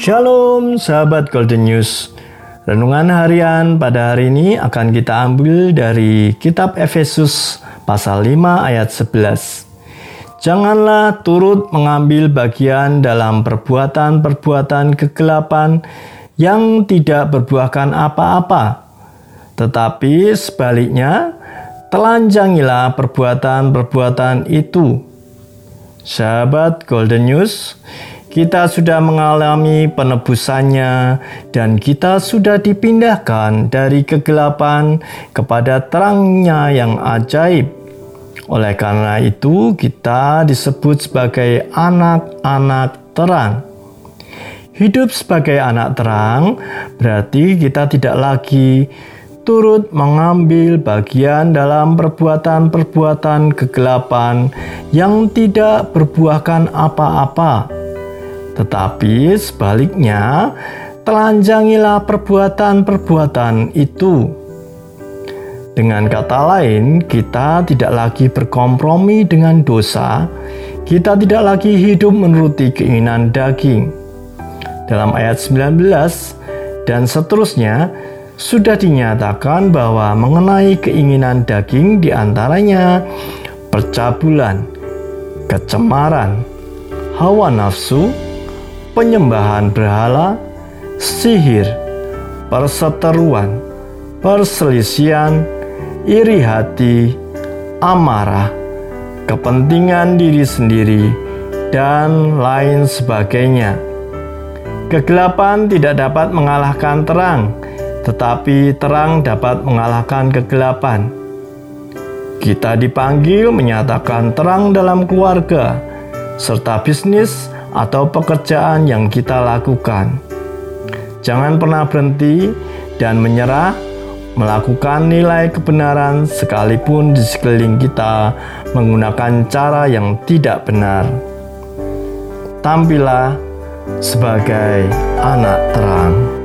Shalom sahabat Golden News. Renungan harian pada hari ini akan kita ambil dari kitab Efesus pasal 5 ayat 11. Janganlah turut mengambil bagian dalam perbuatan-perbuatan kegelapan yang tidak berbuahkan apa-apa. Tetapi sebaliknya, telanjangilah perbuatan-perbuatan itu. Sahabat Golden News, kita sudah mengalami penebusannya dan kita sudah dipindahkan dari kegelapan kepada terangnya yang ajaib. Oleh karena itu, kita disebut sebagai anak-anak terang. Hidup sebagai anak terang berarti kita tidak lagi turut mengambil bagian dalam perbuatan-perbuatan kegelapan yang tidak berbuahkan apa-apa tetapi sebaliknya, telanjangilah perbuatan-perbuatan itu. Dengan kata lain, kita tidak lagi berkompromi dengan dosa, kita tidak lagi hidup menuruti keinginan daging. Dalam ayat 19 dan seterusnya, sudah dinyatakan bahwa mengenai keinginan daging di antaranya percabulan, kecemaran, hawa nafsu, penyembahan berhala, sihir, perseteruan, perselisian, iri hati, amarah, kepentingan diri sendiri, dan lain sebagainya. Kegelapan tidak dapat mengalahkan terang, tetapi terang dapat mengalahkan kegelapan. Kita dipanggil menyatakan terang dalam keluarga, serta bisnis atau pekerjaan yang kita lakukan. Jangan pernah berhenti dan menyerah melakukan nilai kebenaran sekalipun di sekeliling kita menggunakan cara yang tidak benar. Tampillah sebagai anak terang.